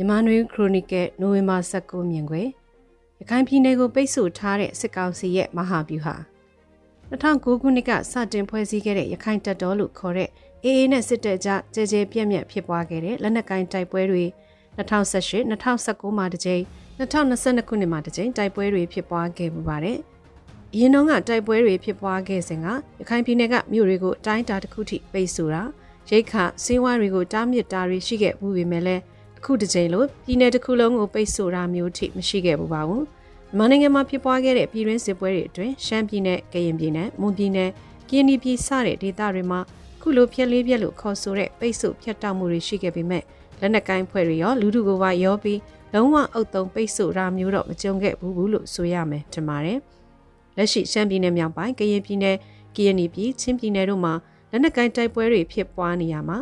မြန်မာနွေခရိုနီကယ်နိုဝင်ဘာ19မြင်ခွေရခိုင်ပြည်နယ်ကိုပိတ်ဆို့ထားတဲ့စစ်ကောင်စီရဲ့မဟာဗျူဟာ2009ခုနှစ်ကစတင်ဖွဲ့စည်းခဲ့တဲ့ရခိုင်တပ်တော်လို့ခေါ်တဲ့အေအေနဲ့စစ်တပ်ကြားကြဲကြဲပြန့်ပြန့်ဖြစ်ပွားခဲ့တဲ့လက်နက်ကိုင်တိုက်ပွဲတွေ2018 2019မှာတစ်ကြိမ်2022ခုနှစ်မှာတစ်ကြိမ်တိုက်ပွဲတွေဖြစ်ပွားခဲ့ပူပါတယ်။အရင်တုန်းကတိုက်ပွဲတွေဖြစ်ပွားခဲ့စဉ်ကရခိုင်ပြည်နယ်ကမြို့တွေကိုအတိုင်းအတာတစ်ခုထိပိတ်ဆို့တာရိတ်ခစေးဝါးတွေကိုတားမြစ်တာတွေရှိခဲ့မှုပေမဲ့လည်း အခုတစ်ကြိမ်လို့ပြည်내တစ်ခုလုံးကိုပိတ်ဆို့တာမျိုးထိမရှိခဲ့ဘူးပါဘူးမြန်မာနိုင်ငံမှာဖြစ်ပွားခဲ့တဲ့ပြည်တွင်းစစ်ပွဲတွေအတွင်းရှမ်းပြည်နယ်၊ကရင်ပြည်နယ်၊မွန်ပြည်နယ်၊ကရင်ပြည်စတဲ့ဒေသတွေမှာခုလိုဖြက်လေးပြက်လို့ခေါ်ဆိုတဲ့ပိတ်ဆို့ဖြတ်တောက်မှုတွေရှိခဲ့ပေမဲ့လက်နက်ကိုင်းဖွဲ့တွေရောလူထုကိုပါရောပြီးလုံးဝအုပ်သုံးပိတ်ဆို့တာမျိုးတော့မကြုံခဲ့ဘူးဘူးလို့ဆိုရမယ်ထင်ပါတယ်။လက်ရှိရှမ်းပြည်နယ်မြောက်ပိုင်းကရင်ပြည်နယ်၊ကရင်ပြည်ချင်းပြည်နယ်တို့မှာလက်နက်ကိုင်းတိုက်ပွဲတွေဖြစ်ပွားနေရမှာ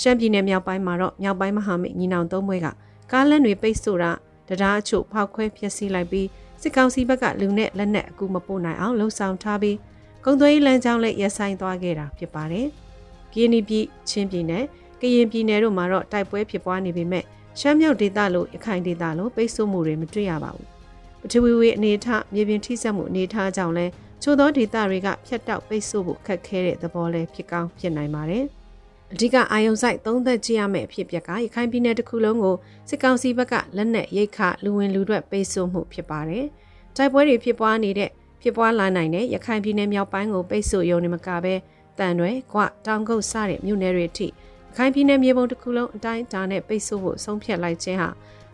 ရှမ်းပြည်နယ်မြောက်ပိုင်းမှာတော့မြောက်ပိုင်းမဟာမိတ်ညီနောင်သုံးဘွဲကကားလမ်းတွေပိတ်ဆို့တာတရားအချို့ဖောက်ခွဲဖျက်ဆီးလိုက်ပြီးစစ်ကောင်စီဘက်ကလူနဲ့လက်နက်အကူမပို့နိုင်အောင်လှုံ့ဆော်ထားပြီးကုံသွေးလမ်းကြောင်းလည်းရပ်ဆိုင်းသွားခဲ့တာဖြစ်ပါတယ်။ကရင်ပြည်ချင်းပြည်နယ်ကရင်ပြည်နယ်တို့မှာတော့တိုက်ပွဲဖြစ်ပွားနေပေမဲ့ရှမ်းမြောက်ဒေသလိုရခိုင်ဒေသလိုပိတ်ဆို့မှုတွေမတွေ့ရပါဘူး။ပထဝီဝေအနေထမြေပြင်ထိစက်မှုအနေထားကြောင့်လဲချို့သောဒေသတွေကဖျက်တောက်ပိတ်ဆို့ဖို့ခက်ခဲတဲ့သဘောလဲဖြစ်ကောင်းဖြစ်နိုင်ပါတယ်။ အဓိကအာယုံဆိုင်သုံးသက်ကြည့်ရမယ့်အဖြစ်ပြက်ကရခိုင်ပြည်နယ်တစ်ခုလုံးကိုစစ်ကောင်စီဘက်ကလက်နက်ရိတ်ခလူဝင်လူတွေပိတ်ဆို့မှုဖြစ်ပါတယ်။တိုက်ပွဲတွေဖြစ်ပွားနေတဲ့ဖြစ်ပွားလာနိုင်တဲ့ရခိုင်ပြည်နယ်မြောက်ပိုင်းကိုပိတ်ဆို့ရုံနဲ့မကဘဲတန်ရွယ်၊ကွတောင်ကုတ်စတဲ့မြို့နယ်တွေအထိရခိုင်ပြည်နယ်မြေပုံတစ်ခုလုံးအတိုင်းအတာနဲ့ပိတ်ဆို့ဖို့ဆုံးဖြတ်လိုက်ခြင်းဟာ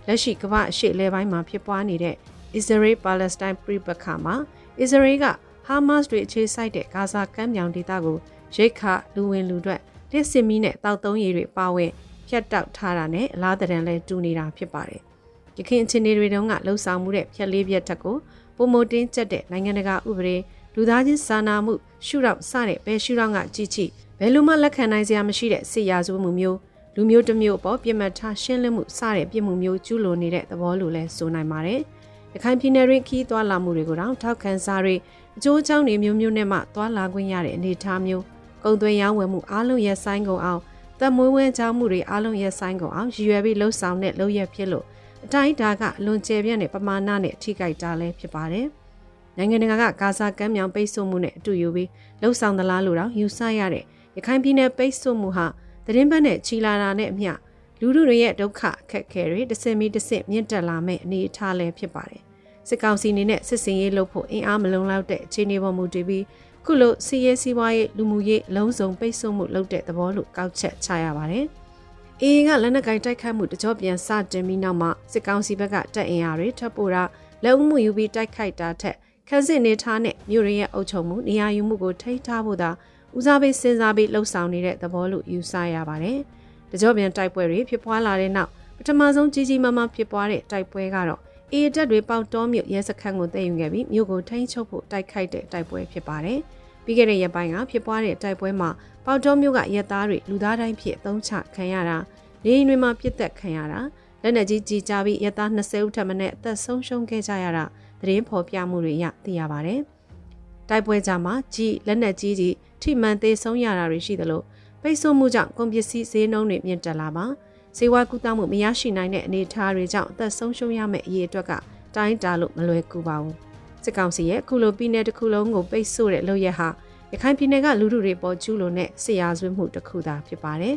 လက်ရှိကမ္ဘာအရှေ့လဲပိုင်းမှာဖြစ်ပွားနေတဲ့အစ္စရေးပါလက်စတိုင်းပြည်ပခါမှာအစ္စရေးကဟာမတ်စ်တွေအခြေစိုက်တဲ့ဂါဇာကမ်းမြောင်ဒေသကိုရိတ်ခလူဝင်လူတွေ တစ်စင်မီနဲ့တောက်သုံးရည်တွေပါဝင်ဖြတ်တောက်ထားတာနဲ့အလားတရံလဲတူနေတာဖြစ်ပါတယ်။ရခိုင်အခြေအနေတွေတုန်းကလှုပ်ဆောင်မှုတဲ့ဖြက်လေးပြက်ထက်ကိုပုံမတင်းကျက်တဲ့နိုင်ငံတကာဥပဒေလူသားချင်းစာနာမှုရှုထောင့်စတဲ့ဘယ်ရှုထောင့်ကကြည့်ကြည့်ဘယ်လိုမှလက်ခံနိုင်စရာမရှိတဲ့စစ်ရာဇဝမှုမျိုးလူမျိုးတစ်မျိုးပေါ်ပြစ်မှတ်ထားရှင်းလင်းမှုစတဲ့ပြစ်မှုမျိုးကျူးလွန်နေတဲ့သဘောလိုလဲဆိုနိုင်ပါတယ်။ရခိုင်ပြည်နယ်တွင်ခီးသွားလာမှုတွေကိုတော့ထောက်ခံစားတွေအကျိုးအကြောင်းတွေမျိုးမျိုးနဲ့မှသွားလာခွင့်ရတဲ့အနေအထားမျိုး ကုန်သွယ်ရောင်းဝယ်မှုအားလုံးရပ်ဆိုင်းကုန်အောင်သက်မွေးဝဲကြောင်းမှုတွေအားလုံးရပ်ဆိုင်းကုန်အောင်ရည်ရွယ်ပြီးလှုပ်ဆောင်တဲ့လုပ်ရက်ဖြစ်လို့အတိုင်းဒါကအလွန်ကျယ်ပြန့်တဲ့ပမာဏနဲ့ထိခိုက်တာလည်းဖြစ်ပါတယ်။နိုင်ငံတကာကဂါဇာကမ်းမြောင်ပိတ်ဆို့မှုနဲ့အတူယူပြီးလှုပ်ဆောင်သလားလို့တော့ယူဆရတဲ့ရခိုင်ပြည်နယ်ပိတ်ဆို့မှုဟာသတင်းပတ်နဲ့ချီလာတာနဲ့အမျှလူလူတွေရဲ့ဒုက္ခအခက်ခဲတွေတစ်စင်မီတစ်စင်မြင့်တက်လာမဲ့အနေအထားလည်းဖြစ်ပါတယ်။စစ်ကောင်စီအနေနဲ့စစ်စင်ရေးလုပ်ဖို့အင်အားမလုံလောက်တဲ့အခြေအနေပေါ်မူတည်ပြီး ခုလိုစီးရဲစီးပွားရေးလူမှုရေးအလုံးစုံပိတ်ဆို့မှုလုပ်တဲ့သဘောလို့ကောက်ချက်ချရပါတယ်။အေကလက်နက်ကင်တိုက်ခတ်မှုတကြောပြန်စတင်ပြီးနောက်မှာစစ်ကောင်စီဘက်ကတပ်အင်အားတွေထပ်ပို့တာလက်ဦးမှုယူပြီးတိုက်ခိုက်တာထက်ခက်စစ်နေထားနဲ့မြို့ရင်းရဲ့အုပ်ချုပ်မှုနေရာယူမှုကိုထိန်းထားဖို့သာဦးစားပေးစဉ်းစားပြီးလှုပ်ဆောင်နေတဲ့သဘောလို့ယူဆရပါတယ်။တကြောပြန်တိုက်ပွဲတွေဖြစ်ပွားလာတဲ့နောက်ပထမဆုံးကြီးကြီးမားမားဖြစ်ပွားတဲ့တိုက်ပွဲကတော့ အေးတက်တွေပေါတောမြို့ရဲစခန်းကိုတည်ယူခဲ့ပြီးမြို့ကိုထိန်းချုပ်ဖို့တိုက်ခိုက်တဲ့တိုက်ပွဲဖြစ်ပါတယ်။ပြီးခဲ့တဲ့ရက်ပိုင်းကဖြစ်ပွားတဲ့တိုက်ပွဲမှာပေါတောမြို့ကရဲသားတွေလူသားတိုင်းဖြစ်အသုံးချခံရတာနေအိမ်တွေမှာပြစ်သက်ခံရတာလက်နက်ကြီးကြီးကြပြီးရဲသား20ဦးထပ်မံအသက်ဆုံးရှုံးခဲ့ကြရတာသတင်းဖော်ပြမှုတွေရသိရပါတယ်။တိုက်ပွဲကြမှာကြီးလက်နက်ကြီးကြီးထိမှန်သေးဆုံးရတာတွေရှိသလိုပိတ်ဆို့မှုကြောင့်ကုန်ပစ္စည်းဈေးနှုန်းတွေမြင့်တက်လာပါ။ စေဝါကူးတောင်းမှုမရရှိနိုင်တဲ့အနေအထားတွေကြောင့်အသက်ဆုံးရှုံးရမယ့်အရေးအတွက်ကတိုင်းတာလို့မလွယ်ကူပါဘူးစစ်ကောင်စီရဲ့အခုလိုပြည်နယ်တစ်ခုလုံးကိုပိတ်ဆို့တဲ့လုပ်ရက်ဟာရခိုင်ပြည်နယ်ကလူထုတွေပေါ်ကျူးလွန်တဲ့ဆရာဆွေးမှုတစ်ခုသာဖြစ်ပါတယ်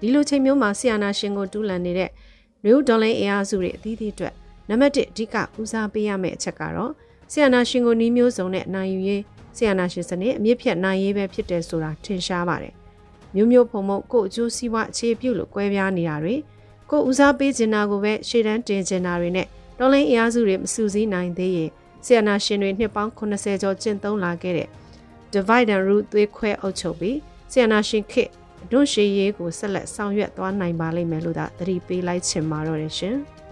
ဒီလိုချိန်မျိုးမှာဆီယနာရှင်ကိုတူးလန်နေတဲ့နယူးဒေါ်လင်းအင်အားစုတွေအသီးသီးအတွက်နံပါတ်1အဓိကဦးစားပေးရမယ့်အချက်ကတော့ဆီယနာရှင်ကိုနီးမျိုးစုံနဲ့နိုင်ယူရေးဆီယနာရှင်စနစ်အမြင့်ဖြတ်နိုင်ရေးပဲဖြစ်တယ်ဆိုတာထင်ရှားပါတယ် မျိုးမျိုးဖုံဖုံကိုအကျိုးစီးပွားအခြေပြုလို့ကွဲပြားနေတာတွေကိုဦးစားပေးချင်တာကိုပဲရှေ့တန်းတင်ချင်တာတွေနဲ့တော်လိုင်းအင်အားစုတွေမစုစည်းနိုင်သေးရင်ဆီယနာရှင်တွေနှစ်ပေါင်း80ကျော်ကျင့်သုံးလာခဲ့တဲ့ divide and rule သွေးခွဲအုပ်ချုပ်ပြီးဆီယနာရှင်ခေတ်ဒွန့်ရှေးရေးကိုဆက်လက်ဆောင်ရွက်သွားနိုင်ပါလိမ့်မယ်လို့သာသတိပေးလိုက်ချင်ပါတော့တယ်ရှင်။